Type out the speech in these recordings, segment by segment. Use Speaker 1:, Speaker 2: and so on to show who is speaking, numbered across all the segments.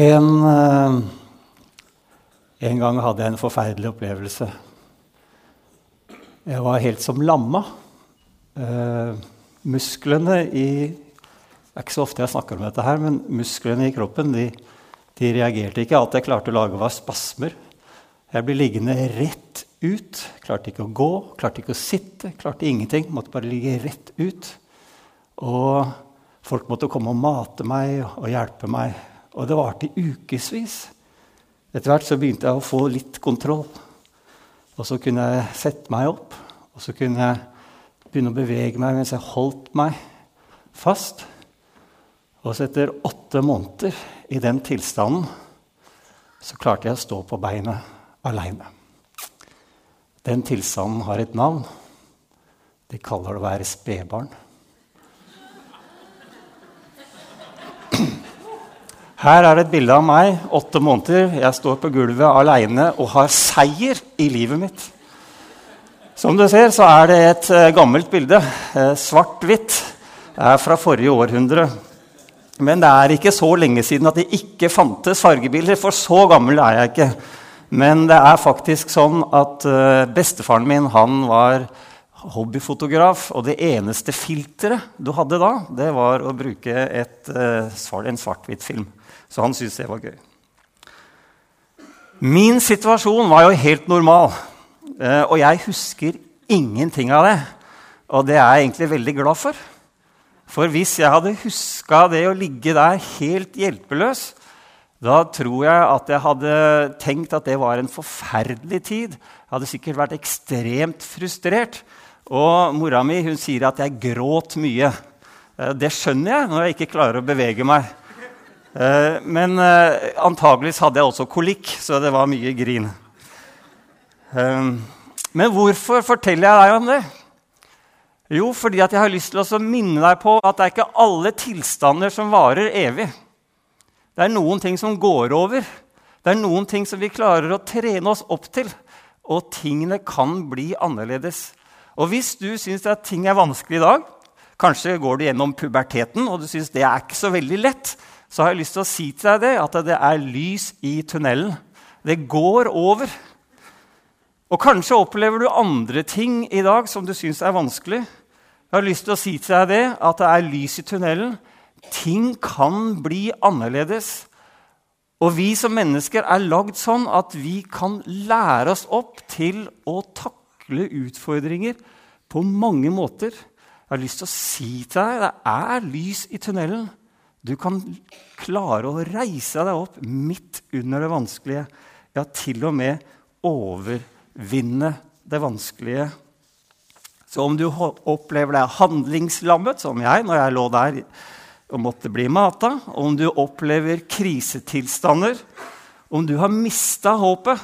Speaker 1: En, eh, en gang hadde jeg en forferdelig opplevelse. Jeg var helt som lamma. Uh, musklene i Det er ikke så ofte jeg snakker om dette, her, men musklene i kroppen de, de reagerte ikke. Alt jeg klarte å lage, var spasmer. Jeg ble liggende rett ut. Klarte ikke å gå, klarte ikke å sitte. Klarte ingenting. Måtte bare ligge rett ut. Og folk måtte komme og mate meg og hjelpe meg. Og det varte i ukevis. Etter hvert så begynte jeg å få litt kontroll. Og så kunne jeg sette meg opp, og så kunne jeg begynne å bevege meg mens jeg holdt meg fast. Og så etter åtte måneder i den tilstanden så klarte jeg å stå på beinet aleine. Den tilstanden har et navn. De kaller det å være spedbarn. Her er det et bilde av meg, åtte måneder. Jeg står på gulvet aleine og har seier i livet mitt. Som du ser, så er det et uh, gammelt bilde. Uh, Svart-hvitt. Det er fra forrige århundre. Men det er ikke så lenge siden at det ikke fantes fargebilder, for så gammel er jeg ikke. Men det er faktisk sånn at uh, bestefaren min han var hobbyfotograf, og det eneste filteret du hadde da, det var å bruke et, en svart-hvitt-film. Så han syntes det var gøy. Min situasjon var jo helt normal, eh, og jeg husker ingenting av det. Og det er jeg egentlig veldig glad for. For hvis jeg hadde huska det å ligge der helt hjelpeløs, da tror jeg at jeg hadde tenkt at det var en forferdelig tid. Jeg hadde sikkert vært ekstremt frustrert. Og mora mi hun sier at jeg gråt mye. Eh, det skjønner jeg når jeg ikke klarer å bevege meg. Eh, men eh, antageligvis hadde jeg også kolikk, så det var mye grin. Eh, men hvorfor forteller jeg deg om det? Jo, fordi jeg har lyst til å minne deg på at det er ikke alle tilstander som varer evig. Det er noen ting som går over. Det er noen ting som vi klarer å trene oss opp til. Og tingene kan bli annerledes. Og hvis du syns at ting er vanskelig i dag, kanskje går du gjennom puberteten og du syns det er ikke så veldig lett, så har jeg lyst til å si til deg det, at det er lys i tunnelen. Det går over. Og kanskje opplever du andre ting i dag som du syns er vanskelig. Jeg har lyst til å si til deg det, at det er lys i tunnelen. Ting kan bli annerledes. Og vi som mennesker er lagd sånn at vi kan lære oss opp til å takle utfordringer på mange måter. Jeg har lyst til å si til deg det er lys i tunnelen. Du kan klare å reise deg opp midt under det vanskelige. Ja, til og med overvinne det vanskelige. Så om du opplever deg handlingslammet, som jeg når jeg lå der og måtte bli mata, om du opplever krisetilstander, om du har mista håpet,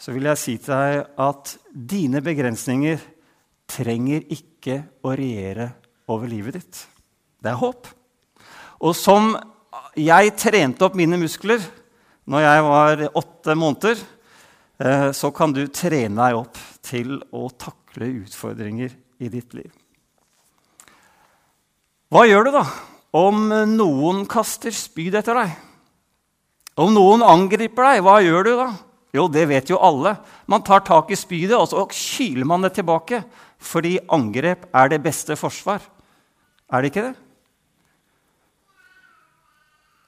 Speaker 1: så vil jeg si til deg at dine begrensninger trenger ikke å regjere over livet ditt. Det er håp. Og som jeg trente opp mine muskler når jeg var åtte måneder, eh, så kan du trene deg opp til å takle utfordringer i ditt liv. Hva gjør du da om noen kaster spyd etter deg? Om noen angriper deg, hva gjør du da? Jo, det vet jo alle. Man tar tak i spydet og så kyler man det tilbake. Fordi angrep er det beste forsvar. Er det ikke det?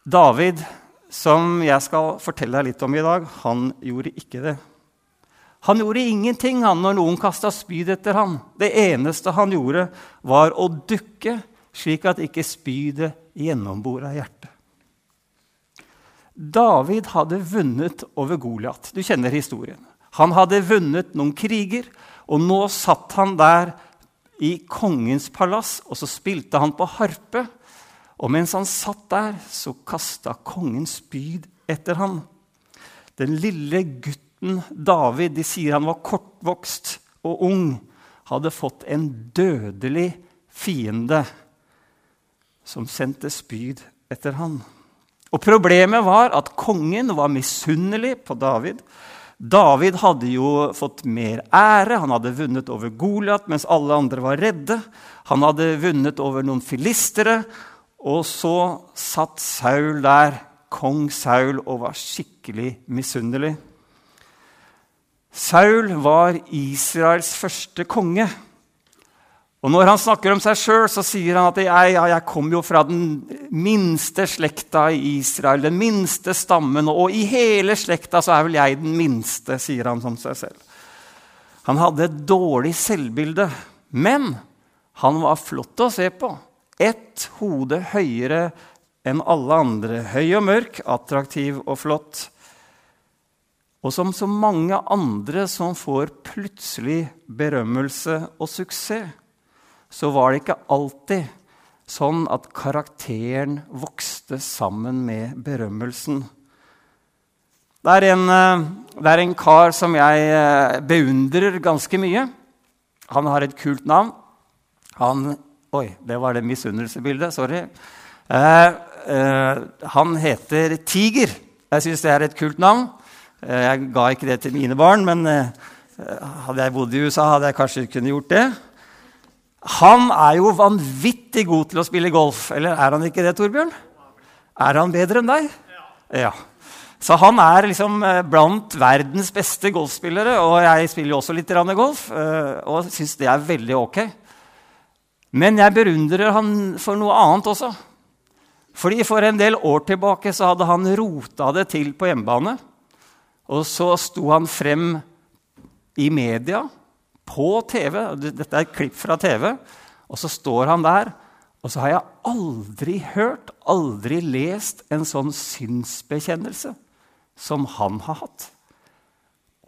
Speaker 1: David, som jeg skal fortelle deg litt om i dag, han gjorde ikke det. Han gjorde ingenting han, når noen kasta spyd etter ham. Det eneste han gjorde, var å dukke, slik at ikke spydet gjennombora hjertet. David hadde vunnet over Goliat. Du kjenner historien. Han hadde vunnet noen kriger, og nå satt han der i kongens palass, og så spilte han på harpe. Og mens han satt der, så kasta kongen spyd etter ham. Den lille gutten David, de sier han var kortvokst og ung, hadde fått en dødelig fiende som sendte spyd etter ham. Og Problemet var at kongen var misunnelig på David. David hadde jo fått mer ære, han hadde vunnet over Goliat mens alle andre var redde. Han hadde vunnet over noen filistere, og så satt Saul der kong Saul og var skikkelig misunnelig. Saul var Israels første konge. Og Når han snakker om seg sjøl, sier han at jeg, ja, jeg kom jo fra den minste slekta i Israel, den minste stammen, og i hele slekta så er vel jeg den minste, sier han som seg selv. Han hadde et dårlig selvbilde, men han var flott å se på. Ett hode høyere enn alle andre. Høy og mørk, attraktiv og flott. Og som så mange andre som får plutselig berømmelse og suksess så var det ikke alltid sånn at karakteren vokste sammen med berømmelsen. Det er en, eh, det er en kar som jeg eh, beundrer ganske mye. Han har et kult navn. Han Oi, det var det misunnelsesbildet. Sorry. Eh, eh, han heter Tiger. Jeg syns det er et kult navn. Eh, jeg ga ikke det til mine barn, men eh, hadde jeg bodd i USA, hadde jeg kanskje kunnet gjort det. Han er jo vanvittig god til å spille golf. Eller er han ikke det, Torbjørn? Er han bedre enn deg? Ja. Så han er liksom eh, blant verdens beste golfspillere. Og jeg spiller jo også litt golf eh, og syns det er veldig ok. Men jeg berundrer han for noe annet også. Fordi For en del år tilbake så hadde han rota det til på hjemmebane. Og så sto han frem i media på TV. Dette er et klipp fra TV. Og så står han der, og så har jeg aldri hørt, aldri lest en sånn synsbekjennelse som han har hatt.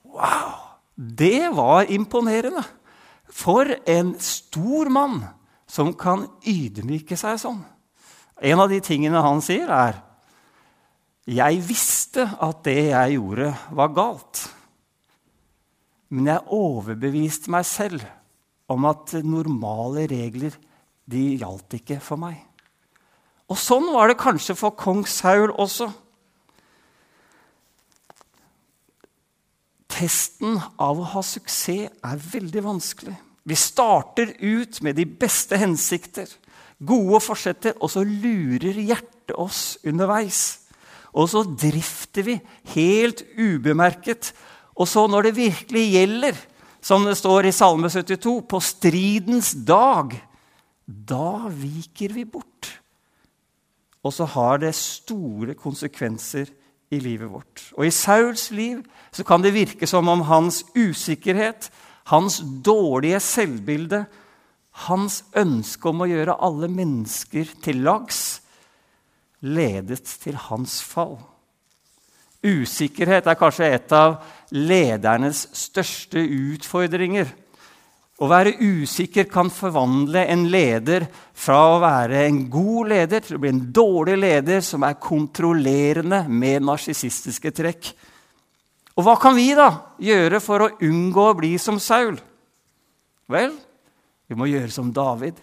Speaker 1: Wow! Det var imponerende. For en stor mann som kan ydmyke seg sånn. En av de tingene han sier, er Jeg visste at det jeg gjorde, var galt. Men jeg overbeviste meg selv om at normale regler de gjaldt ikke for meg. Og sånn var det kanskje for kong Saul også. Testen av å ha suksess er veldig vanskelig. Vi starter ut med de beste hensikter, gode forsetter, og så lurer hjertet oss underveis. Og så drifter vi helt ubemerket og så når det virkelig gjelder, som det står i Salme 72, på stridens dag, da viker vi bort. Og så har det store konsekvenser i livet vårt. Og i Sauls liv så kan det virke som om hans usikkerhet, hans dårlige selvbilde, hans ønske om å gjøre alle mennesker til lags, ledet til hans fall. Usikkerhet er kanskje et av ledernes største utfordringer. Å være usikker kan forvandle en leder fra å være en god leder til å bli en dårlig leder som er kontrollerende med narsissistiske trekk. Og hva kan vi da gjøre for å unngå å bli som Saul? Vel, vi må gjøre som David.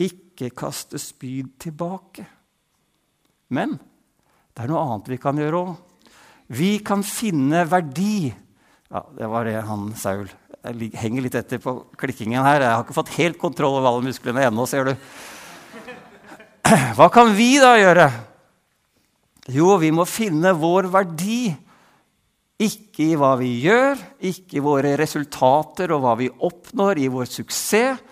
Speaker 1: Ikke kaste spyd tilbake. Men det er noe annet vi kan gjøre òg. Vi kan finne verdi ja, Det var det han Saul. Jeg henger litt etter på klikkingen her. Jeg har ikke fått helt kontroll over alle musklene ennå, ser du. Hva kan vi da gjøre? Jo, vi må finne vår verdi. Ikke i hva vi gjør, ikke i våre resultater og hva vi oppnår i vår suksess,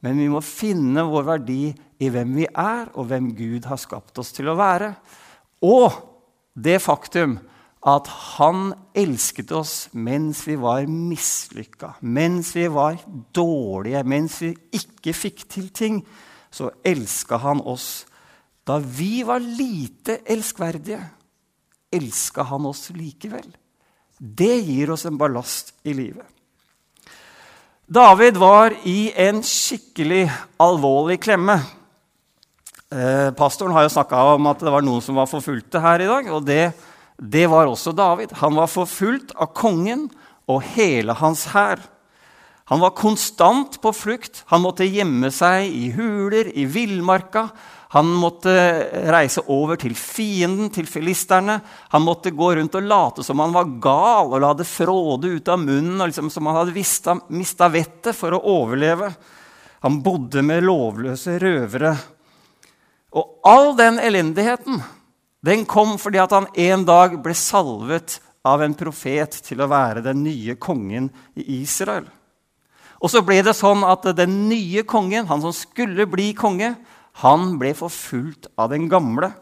Speaker 1: men vi må finne vår verdi i hvem vi er, og hvem Gud har skapt oss til å være. Og det faktum at han elsket oss mens vi var mislykka, mens vi var dårlige, mens vi ikke fikk til ting. Så elska han oss. Da vi var lite elskverdige, elska han oss likevel. Det gir oss en ballast i livet. David var i en skikkelig alvorlig klemme. Eh, pastoren har jo snakka om at det var noen som var forfulgte her i dag. og det det var også David. Han var forfulgt av kongen og hele hans hær. Han var konstant på flukt. Han måtte gjemme seg i huler, i villmarka. Han måtte reise over til fienden, til filisterne. Han måtte gå rundt og late som han var gal og la det fråde ut av munnen, og liksom som han hadde mista vettet for å overleve. Han bodde med lovløse røvere. Og all den elendigheten Den kom fordi at han en dag ble salvet av en profet til å være den nye kongen i Israel. Og så ble det sånn at den nye kongen, han som skulle bli konge, han ble forfulgt av den gamle.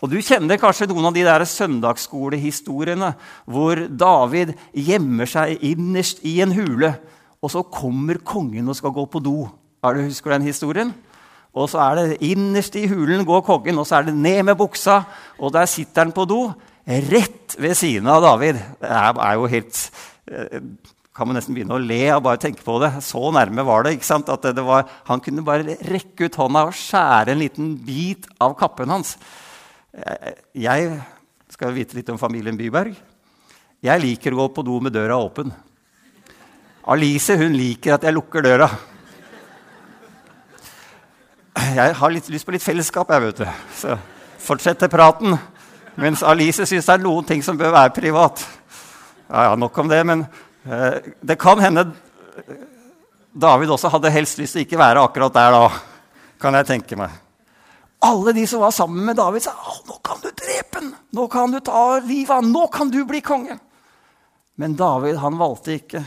Speaker 1: Og Du kjenner kanskje noen av de der søndagsskolehistoriene hvor David gjemmer seg innerst i en hule, og så kommer kongen og skal gå på do. Er du Husker den historien? Og så er det innerst i hulen går kongen, og så er det ned med buksa, og der sitter han på do. Rett ved siden av David. Det er jo helt eh, kan man nesten begynne å le av bare tenke på det. Så nærme var det. ikke sant? At det var, Han kunne bare rekke ut hånda og skjære en liten bit av kappen hans. Eh, jeg skal vite litt om familien Byberg. Jeg liker å gå på do med døra åpen. Alice hun liker at jeg lukker døra. Jeg har litt lyst på litt fellesskap, jeg, vet du. Så fortsetter praten. Mens Alice syns det er noen ting som bør være privat. Ja, ja, Nok om det, men det kan hende David også hadde helst lyst til ikke være akkurat der da. Kan jeg tenke meg. Alle de som var sammen med David, sa nå kan du drepe ham! Nå kan du ta livet av ham! Nå kan du bli konge! Men David han valgte ikke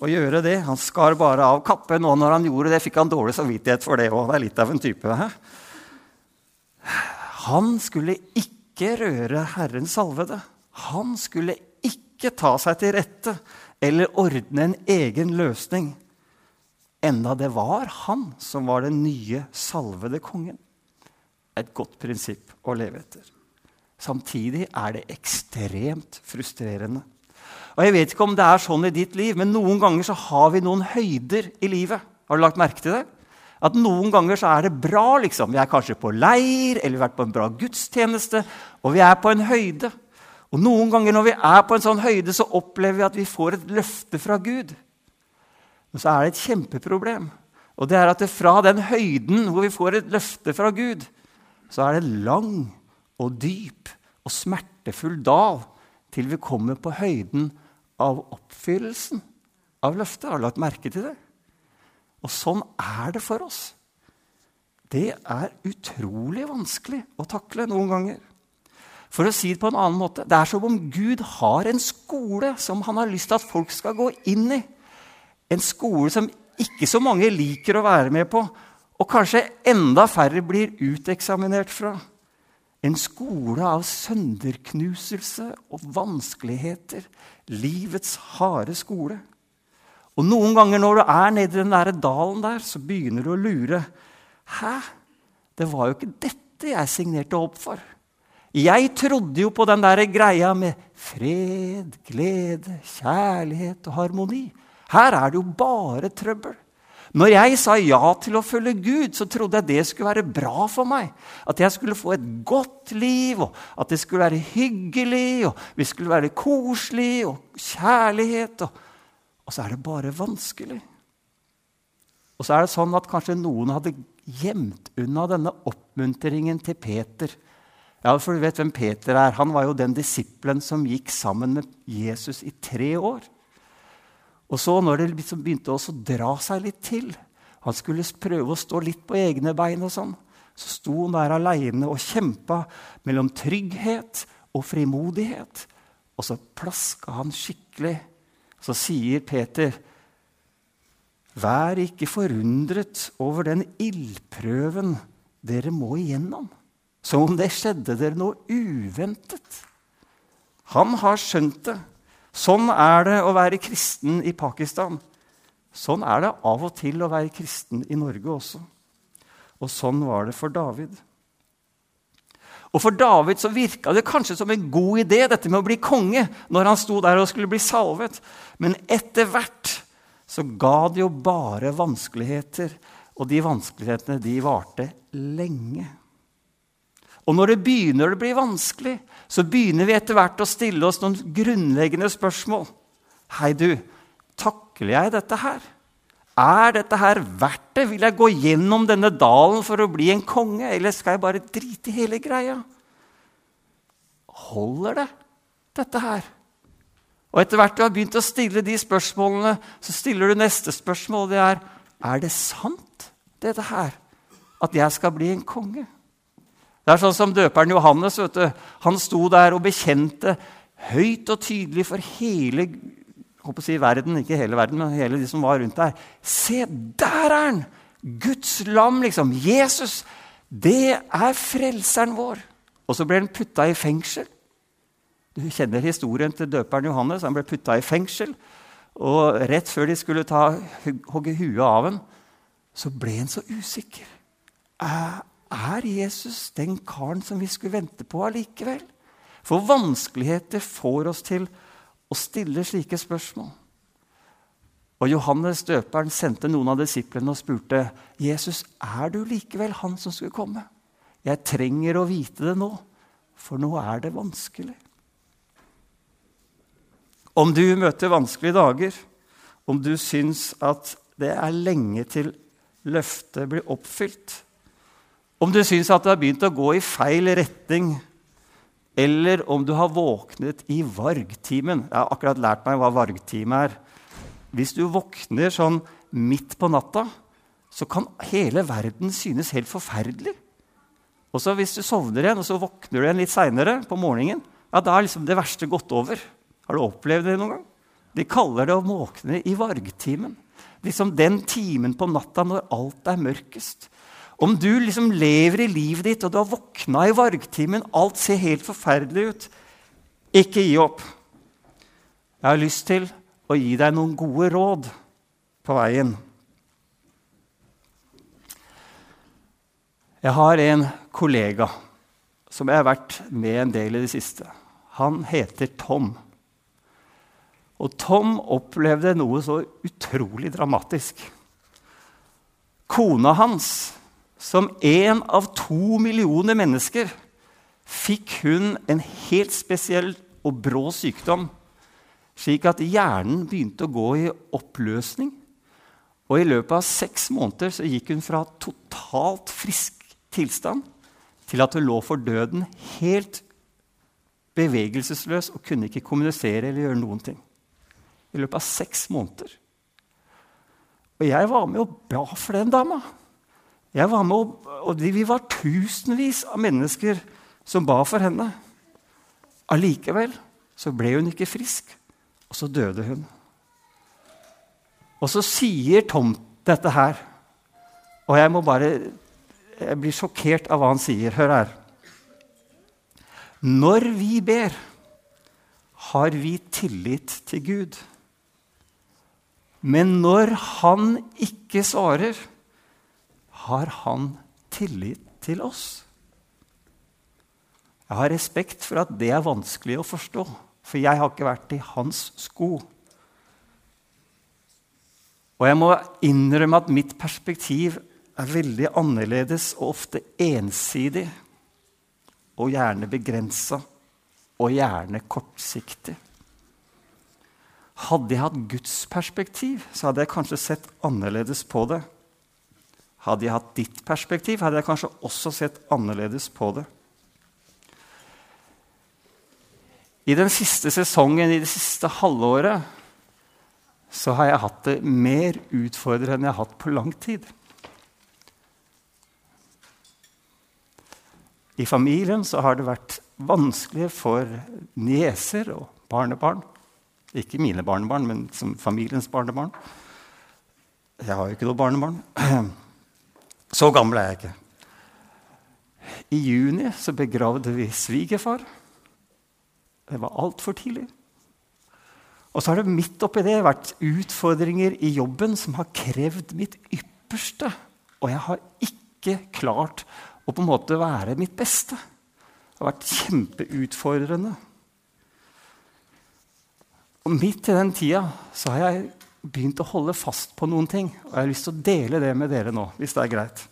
Speaker 1: å gjøre det. Han skar bare av kappen, og når han gjorde det, fikk han dårlig samvittighet for det òg. Det er litt av en type. He? Han skulle ikke røre Herrens salvede. Han skulle ikke ta seg til rette eller ordne en egen løsning. Enda det var han som var den nye salvede kongen et godt prinsipp å leve etter. Samtidig er det ekstremt frustrerende. Og Jeg vet ikke om det er sånn i ditt liv, men noen ganger så har vi noen høyder i livet. Har du lagt merke til det? At Noen ganger så er det bra. liksom. Vi er kanskje på leir eller vi har vært på en bra gudstjeneste. Og vi er på en høyde. Og Noen ganger når vi er på en sånn høyde, så opplever vi at vi får et løfte fra Gud. Men så er det et kjempeproblem. Og det er at det fra den høyden hvor vi får et løfte fra Gud, så er det lang og dyp og smertefull dal til vi kommer på høyden av oppfyllelsen av løftet. Har du lagt merke til det? Og sånn er det for oss. Det er utrolig vanskelig å takle noen ganger. For å si det på en annen måte det er som om Gud har en skole som han har lyst til at folk skal gå inn i. En skole som ikke så mange liker å være med på, og kanskje enda færre blir uteksaminert fra. En skole av sønderknuselse og vanskeligheter. Livets harde skole. Og noen ganger når du er nede i den der dalen der, så begynner du å lure. Hæ? Det var jo ikke dette jeg signerte opp for. Jeg trodde jo på den der greia med fred, glede, kjærlighet og harmoni. Her er det jo bare trøbbel. Når jeg sa ja til å følge Gud, så trodde jeg det skulle være bra for meg. At jeg skulle få et godt liv, og at det skulle være hyggelig, og vi skulle være koselig og kjærlighet. Og, og så er det bare vanskelig. Og så er det sånn at kanskje noen hadde gjemt unna denne oppmuntringen til Peter. Ja, for du vet hvem Peter er. Han var jo den disippelen som gikk sammen med Jesus i tre år. Og så, når det liksom begynte å dra seg litt til Han skulle prøve å stå litt på egne bein, og sånn, så sto han der aleine og kjempa mellom trygghet og frimodighet. Og så plaska han skikkelig. Så sier Peter, Vær ikke forundret over den ildprøven dere må igjennom, som om det skjedde dere noe uventet. Han har skjønt det. Sånn er det å være kristen i Pakistan. Sånn er det av og til å være kristen i Norge også. Og sånn var det for David. Og For David så virka det kanskje som en god idé dette med å bli konge, når han sto der og skulle bli salvet. Men etter hvert så ga det jo bare vanskeligheter. Og de vanskelighetene de varte lenge. Og når det begynner å bli vanskelig, så begynner vi etter hvert å stille oss noen grunnleggende spørsmål. Hei, du, takler jeg dette her? Er dette her verdt det? Vil jeg gå gjennom denne dalen for å bli en konge, eller skal jeg bare drite i hele greia? Holder det, dette her? Og etter hvert du har begynt å stille de spørsmålene, så stiller du neste spørsmål. Det er er det sant, dette her, at jeg skal bli en konge? Det er sånn som døperen Johannes. vet du. Han sto der og bekjente høyt og tydelig for hele håper å si verden, ikke hele verden, men hele de som var rundt der. Se, der er han! Guds lam, liksom. Jesus. Det er frelseren vår. Og så ble han putta i fengsel. Du kjenner historien til døperen Johannes. Han ble putta i fengsel. Og rett før de skulle ta, hogge huet av ham, så ble han så usikker. Er Jesus den karen som vi skulle vente på allikevel? For vanskeligheter får oss til å stille slike spørsmål. Og Johannes døperen sendte noen av disiplene og spurte Jesus, er du likevel han som skulle komme. Jeg trenger å vite det nå, for nå er det vanskelig. Om du møter vanskelige dager, om du syns at det er lenge til løftet blir oppfylt, om du syns at du har begynt å gå i feil retning eller om du har våknet i vargtimen. Jeg har akkurat lært meg hva vargtime er. Hvis du våkner sånn midt på natta, så kan hele verden synes helt forferdelig. Og så Hvis du sovner igjen, og så våkner du igjen litt seinere på morgenen, ja, da er liksom det verste gått over. Har du opplevd det noen gang? De kaller det å våkne i vargtimen. Liksom den timen på natta når alt er mørkest. Om du liksom lever i livet ditt, og du har våkna i vargtimen, alt ser helt forferdelig ut, ikke gi opp. Jeg har lyst til å gi deg noen gode råd på veien. Jeg har en kollega som jeg har vært med en del i det siste. Han heter Tom. Og Tom opplevde noe så utrolig dramatisk. Kona hans som en av to millioner mennesker fikk hun en helt spesiell og brå sykdom, slik at hjernen begynte å gå i oppløsning. Og I løpet av seks måneder så gikk hun fra totalt frisk tilstand til at hun lå for døden helt bevegelsesløs og kunne ikke kommunisere eller gjøre noen ting. I løpet av seks måneder. Og jeg var med og ba for den dama. Jeg var med, og Vi var tusenvis av mennesker som ba for henne. Allikevel så ble hun ikke frisk, og så døde hun. Og så sier Tom dette her, og jeg må bare Jeg blir sjokkert av hva han sier. Hør her. Når vi ber, har vi tillit til Gud. Men når Han ikke svarer, har han tillit til oss? Jeg har respekt for at det er vanskelig å forstå, for jeg har ikke vært i hans sko. Og jeg må innrømme at mitt perspektiv er veldig annerledes og ofte ensidig. Og gjerne begrensa. Og gjerne kortsiktig. Hadde jeg hatt Guds perspektiv, så hadde jeg kanskje sett annerledes på det. Hadde jeg hatt ditt perspektiv, hadde jeg kanskje også sett annerledes på det. I den siste sesongen, i det siste halvåret, så har jeg hatt det mer utfordrende enn jeg har hatt på lang tid. I familien så har det vært vanskelig for nieser og barnebarn. Ikke mine barnebarn, men som familiens barnebarn. Jeg har jo ikke noe barnebarn. Så gammel er jeg ikke. I juni så begravde vi svigerfar. Det var altfor tidlig. Og så har det midt oppi det vært utfordringer i jobben som har krevd mitt ypperste. Og jeg har ikke klart å på en måte være mitt beste. Det har vært kjempeutfordrende. Og midt i den tida så har jeg begynt å holde fast på noen ting. Og jeg har lyst til å dele det med dere nå, hvis det er greit.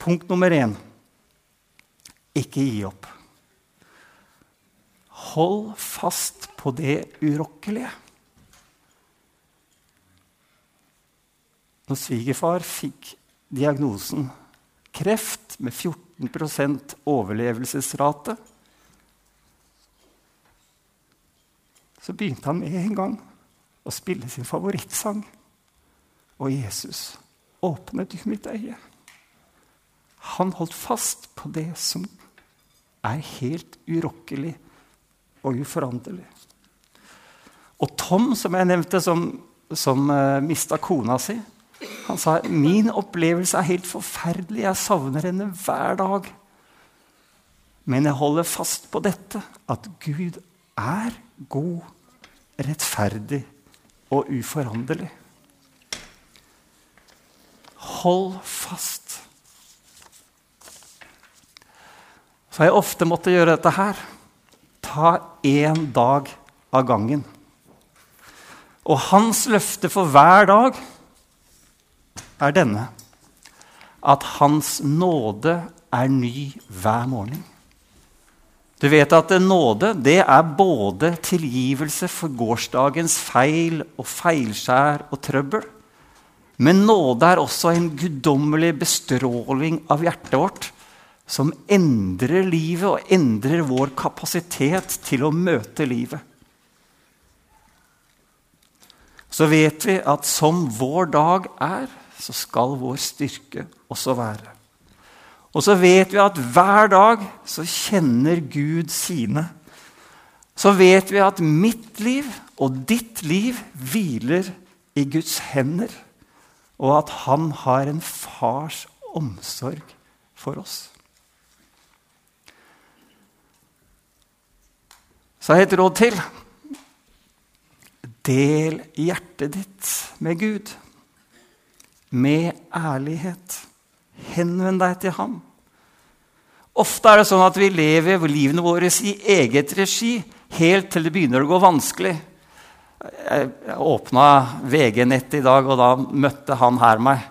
Speaker 1: Punkt nummer én ikke gi opp. Hold fast på det urokkelige. Når svigerfar fikk diagnosen kreft med 14% overlevelsesrate, så begynte han med en gang og spille sin favorittsang. Og Jesus åpnet mitt øye. Han holdt fast på det som er helt urokkelig og uforanderlig. Og Tom, som jeg nevnte, som, som uh, mista kona si, han sa min opplevelse er helt forferdelig. Jeg savner henne hver dag. Men jeg holder fast på dette, at Gud er god, rettferdig og uforanderlig. Hold fast. Så har jeg ofte måttet gjøre dette her. Ta én dag av gangen. Og hans løfte for hver dag er denne at hans nåde er ny hver morgen. Du vet at nåde det er både tilgivelse for gårsdagens feil og feilskjær og trøbbel. Men nåde er også en guddommelig bestråling av hjertet vårt som endrer livet og endrer vår kapasitet til å møte livet. Så vet vi at som vår dag er, så skal vår styrke også være. Og så vet vi at hver dag så kjenner Gud sine. Så vet vi at mitt liv og ditt liv hviler i Guds hender, og at han har en fars omsorg for oss. Så har jeg et råd til. Del hjertet ditt med Gud med ærlighet. Henvend deg til ham. Ofte er det sånn at vi lever livene våre i eget regi helt til det begynner å gå vanskelig. Jeg åpna VG-nettet i dag, og da møtte han her meg.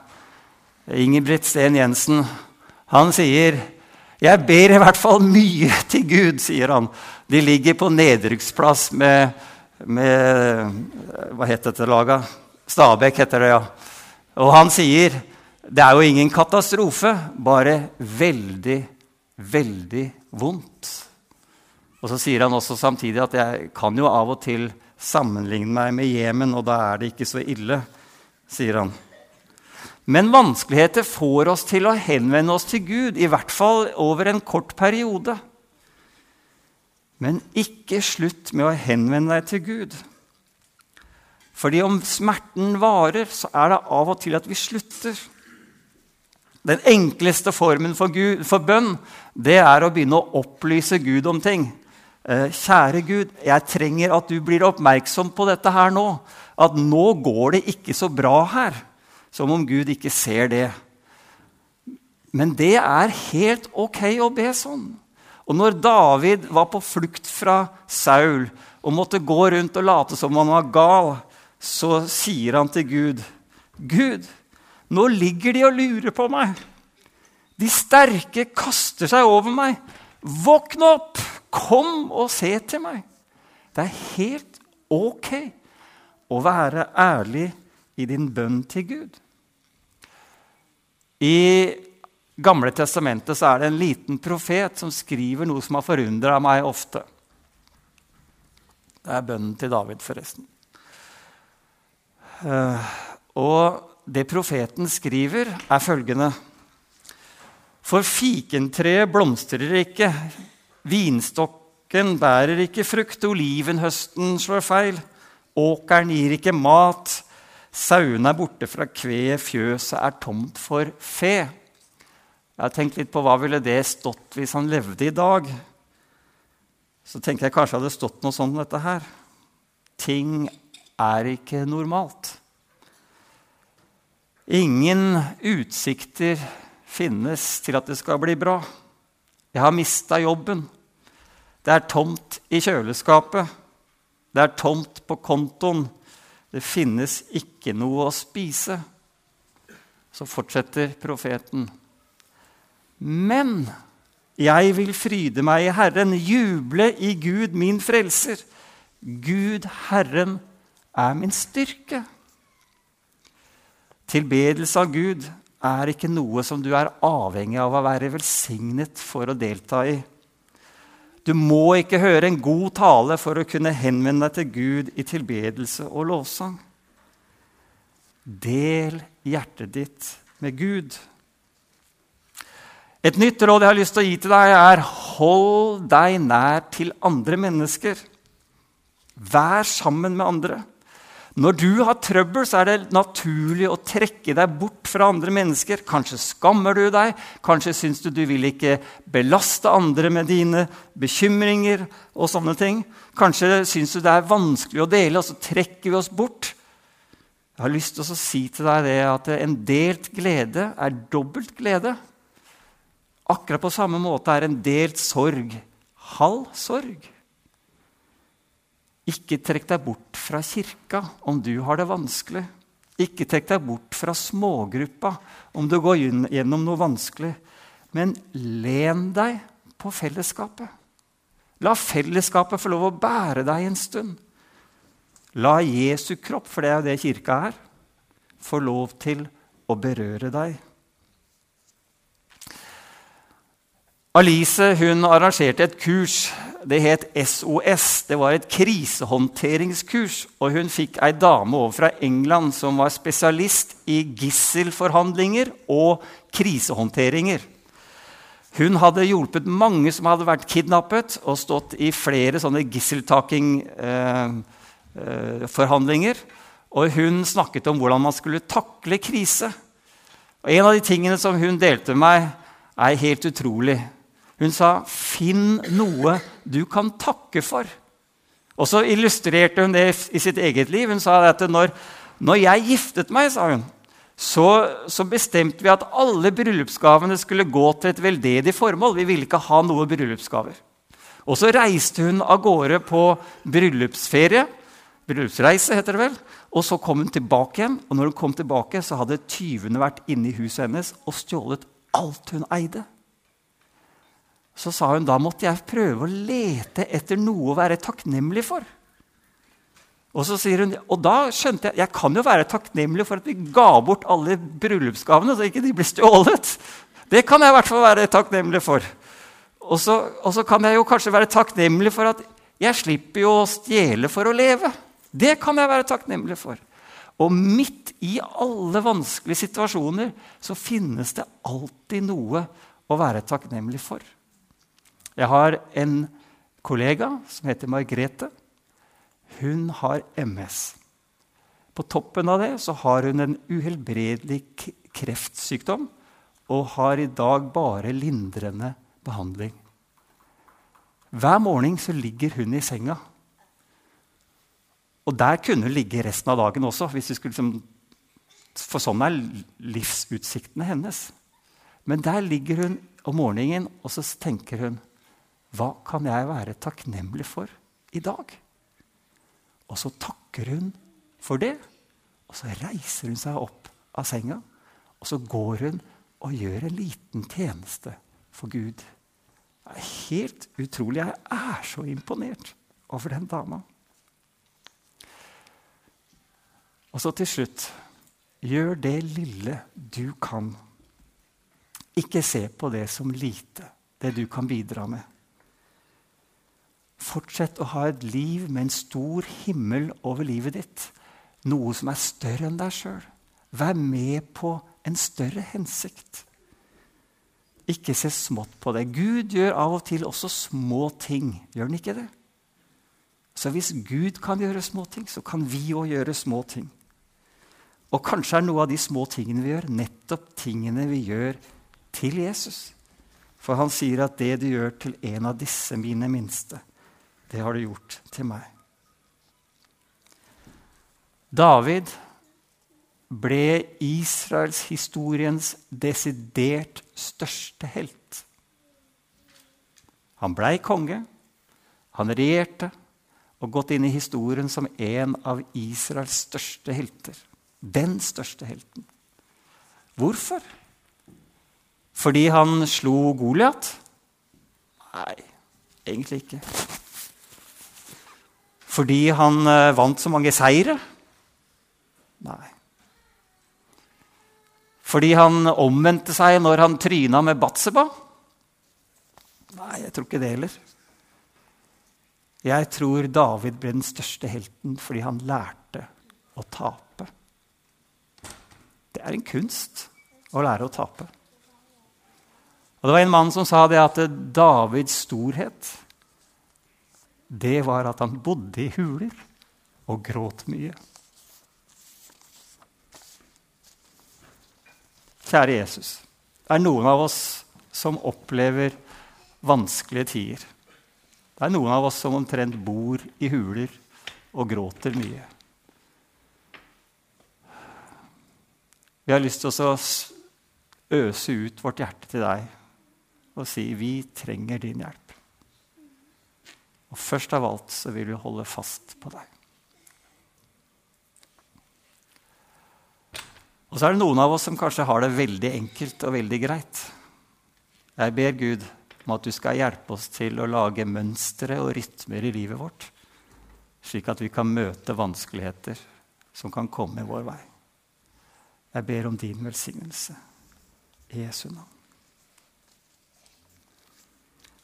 Speaker 1: Ingebrigt Steen Jensen. Han sier 'Jeg ber i hvert fall mye til Gud', sier han. De ligger på nedrykksplass med, med Hva het dette laget? Stabæk heter det, ja. Og han sier det er jo ingen katastrofe, bare veldig, veldig vondt. Og så sier han også samtidig at jeg kan jo av og til sammenligne meg med Jemen, og da er det ikke så ille, sier han. Men vanskeligheter får oss til å henvende oss til Gud, i hvert fall over en kort periode. Men ikke slutt med å henvende deg til Gud. Fordi om smerten varer, så er det av og til at vi slutter. Den enkleste formen for, Gud, for bønn det er å begynne å opplyse Gud om ting. Eh, kjære Gud, jeg trenger at du blir oppmerksom på dette her nå. At nå går det ikke så bra her. Som om Gud ikke ser det. Men det er helt ok å be sånn. Og når David var på flukt fra Saul og måtte gå rundt og late som han var gal, så sier han til Gud, 'Gud, nå ligger de og lurer på meg.' 'De sterke kaster seg over meg.' 'Våkn opp! Kom og se til meg.' Det er helt ok å være ærlig i din bønn til Gud. I Gamle testamentet så er det en liten profet som skriver noe som har forundra meg ofte. Det er bønnen til David, forresten. Eh, og det profeten skriver, er følgende For fikentreet blomstrer ikke, vinstokken bærer ikke frukt, olivenhøsten slår feil, åkeren gir ikke mat, sauene er borte fra kveet, fjøset er tomt for fe. Jeg har tenkt litt på hva ville det stått hvis han levde i dag. Så tenker jeg kanskje hadde stått noe sånn dette her. Ting er ikke normalt. Ingen utsikter finnes til at det skal bli bra. Jeg har mista jobben. Det er tomt i kjøleskapet. Det er tomt på kontoen. Det finnes ikke noe å spise. Så fortsetter profeten. Men jeg vil fryde meg i Herren, juble i Gud, min frelser. Gud, Herren, er min styrke. Tilbedelse av Gud er ikke noe som du er avhengig av å være velsignet for å delta i. Du må ikke høre en god tale for å kunne henvende deg til Gud i tilbedelse og lovsang. Del hjertet ditt med Gud. Et nytt råd jeg har lyst til å gi til deg, er hold deg nær til andre mennesker. Vær sammen med andre. Når du har trøbbel, så er det naturlig å trekke deg bort fra andre mennesker. Kanskje skammer du deg, kanskje syns du du vil ikke belaste andre med dine bekymringer. og sånne ting. Kanskje syns du det er vanskelig å dele, og så trekker vi oss bort. Jeg har lyst til å si til deg det at en delt glede er dobbelt glede. Akkurat på samme måte er en delt sorg halv sorg. Ikke trekk deg bort fra kirka om du har det vanskelig. Ikke trekk deg bort fra smågruppa om du går gjennom noe vanskelig. Men len deg på fellesskapet. La fellesskapet få lov å bære deg en stund. La Jesu kropp, for det er jo det kirka er, få lov til å berøre deg. Alice hun arrangerte et kurs det het SOS. Det var et krisehåndteringskurs. Og hun fikk ei dame over fra England som var spesialist i gisselforhandlinger og krisehåndteringer. Hun hadde hjulpet mange som hadde vært kidnappet, og stått i flere sånne gisseltaking-forhandlinger. Eh, eh, og hun snakket om hvordan man skulle takle krise. Og En av de tingene som hun delte med meg, er helt utrolig. Hun sa, 'Finn noe du kan takke for'. Og så illustrerte hun det i sitt eget liv. Hun sa at når, når jeg giftet meg, sa hun, så, så, bestemte vi at alle bryllupsgavene skulle gå til et veldedig formål. Vi ville ikke ha noe bryllupsgaver. Og så reiste hun av gårde på bryllupsferie. Bryllupsreise, heter det vel. Og så kom hun tilbake igjen. Og når hun kom tilbake, så hadde tyvene vært inne i huset hennes og stjålet alt hun eide. Så sa hun da måtte jeg prøve å lete etter noe å være takknemlig for. Og så sier hun, og da skjønte jeg jeg kan jo være takknemlig for at vi ga bort alle bryllupsgavene, så ikke de ble stjålet. Det kan jeg i hvert fall være takknemlig for. Og så, og så kan jeg jo kanskje være takknemlig for at jeg slipper jo å stjele for å leve. Det kan jeg være takknemlig for. Og midt i alle vanskelige situasjoner så finnes det alltid noe å være takknemlig for. Jeg har en kollega som heter Margrethe. Hun har MS. På toppen av det så har hun en uhelbredelig kreftsykdom og har i dag bare lindrende behandling. Hver morgen så ligger hun i senga. Og der kunne hun ligge resten av dagen også, liksom, for sånn er livsutsiktene hennes. Men der ligger hun om morgenen, og så tenker hun hva kan jeg være takknemlig for i dag? Og så takker hun for det. Og så reiser hun seg opp av senga, og så går hun og gjør en liten tjeneste for Gud. Det er helt utrolig. Jeg er så imponert over den dama. Og så til slutt gjør det lille du kan. Ikke se på det som lite, det du kan bidra med. Fortsett å ha et liv med en stor himmel over livet ditt. Noe som er større enn deg sjøl. Vær med på en større hensikt. Ikke se smått på det. Gud gjør av og til også små ting. Gjør han ikke det? Så hvis Gud kan gjøre små ting, så kan vi òg gjøre små ting. Og kanskje er noe av de små tingene vi gjør, nettopp tingene vi gjør til Jesus. For han sier at det du gjør til en av disse mine minste, det har du gjort til meg. David ble israelshistoriens desidert største helt. Han blei konge, han regjerte og gått inn i historien som en av Israels største helter. Den største helten. Hvorfor? Fordi han slo Goliat? Nei, egentlig ikke. Fordi han eh, vant så mange seire? Nei. Fordi han omvendte seg når han tryna med Batseba? Nei, jeg tror ikke det heller. Jeg tror David ble den største helten fordi han lærte å tape. Det er en kunst å lære å tape. Og Det var en mann som sa det at Davids storhet det var at han bodde i huler og gråt mye. Kjære Jesus. Det er noen av oss som opplever vanskelige tider. Det er noen av oss som omtrent bor i huler og gråter mye. Vi har lyst til å øse ut vårt hjerte til deg og si vi trenger din hjelp. Og først av alt så vil vi holde fast på deg. Og så er det noen av oss som kanskje har det veldig enkelt og veldig greit. Jeg ber Gud om at du skal hjelpe oss til å lage mønstre og rytmer i livet vårt, slik at vi kan møte vanskeligheter som kan komme i vår vei. Jeg ber om din velsignelse. I Jesu navn.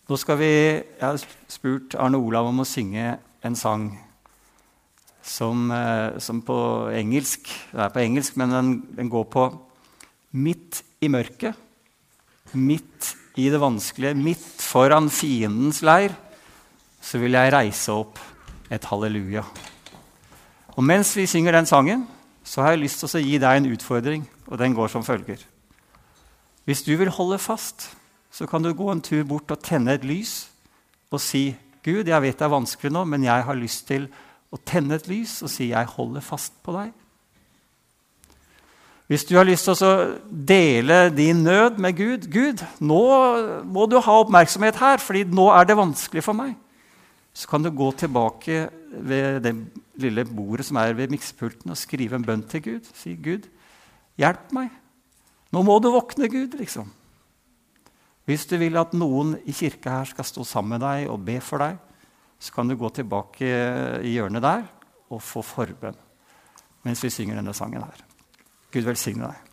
Speaker 1: Nå skal vi, Jeg har spurt Arne Olav om å synge en sang som, eh, som på engelsk Det er på engelsk, men den, den går på Midt i mørket, midt i det vanskelige, midt foran fiendens leir, så vil jeg reise opp et halleluja. Og mens vi synger den sangen, så har jeg lyst til å gi deg en utfordring, og den går som følger. Hvis du vil holde fast så kan du gå en tur bort og tenne et lys og si, 'Gud, jeg vet det er vanskelig nå, men jeg har lyst til å tenne et lys og si, 'Jeg holder fast på deg'. Hvis du har lyst til å dele din nød med Gud 'Gud, nå må du ha oppmerksomhet her, fordi nå er det vanskelig for meg', så kan du gå tilbake ved det lille bordet som er ved miksepulten, og skrive en bønn til Gud. Si, 'Gud, hjelp meg. Nå må du våkne, Gud.' liksom. Hvis du vil at noen i kirka her skal stå sammen med deg og be for deg, så kan du gå tilbake i hjørnet der og få forbønn mens vi synger denne sangen her. Gud velsigne deg.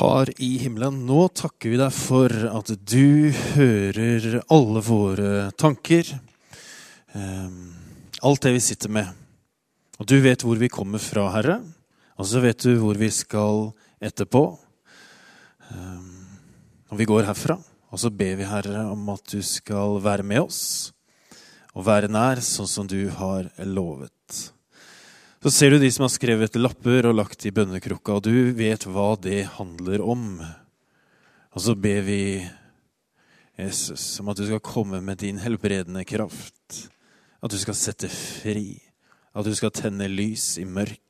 Speaker 2: Far i himmelen, nå takker vi deg for at du hører alle våre tanker. Um, alt det vi sitter med. Og du vet hvor vi kommer fra, Herre. Og så vet du hvor vi skal etterpå. Um, og vi går herfra. Og så ber vi, Herre, om at du skal være med oss og være nær, sånn som du har lovet. Så ser du de som har skrevet lapper og lagt i bønnekrukka, og du vet hva det handler om. Og så ber vi Jesus om at du skal komme med din helbredende kraft. At du skal sette fri. At du skal tenne lys i mørket.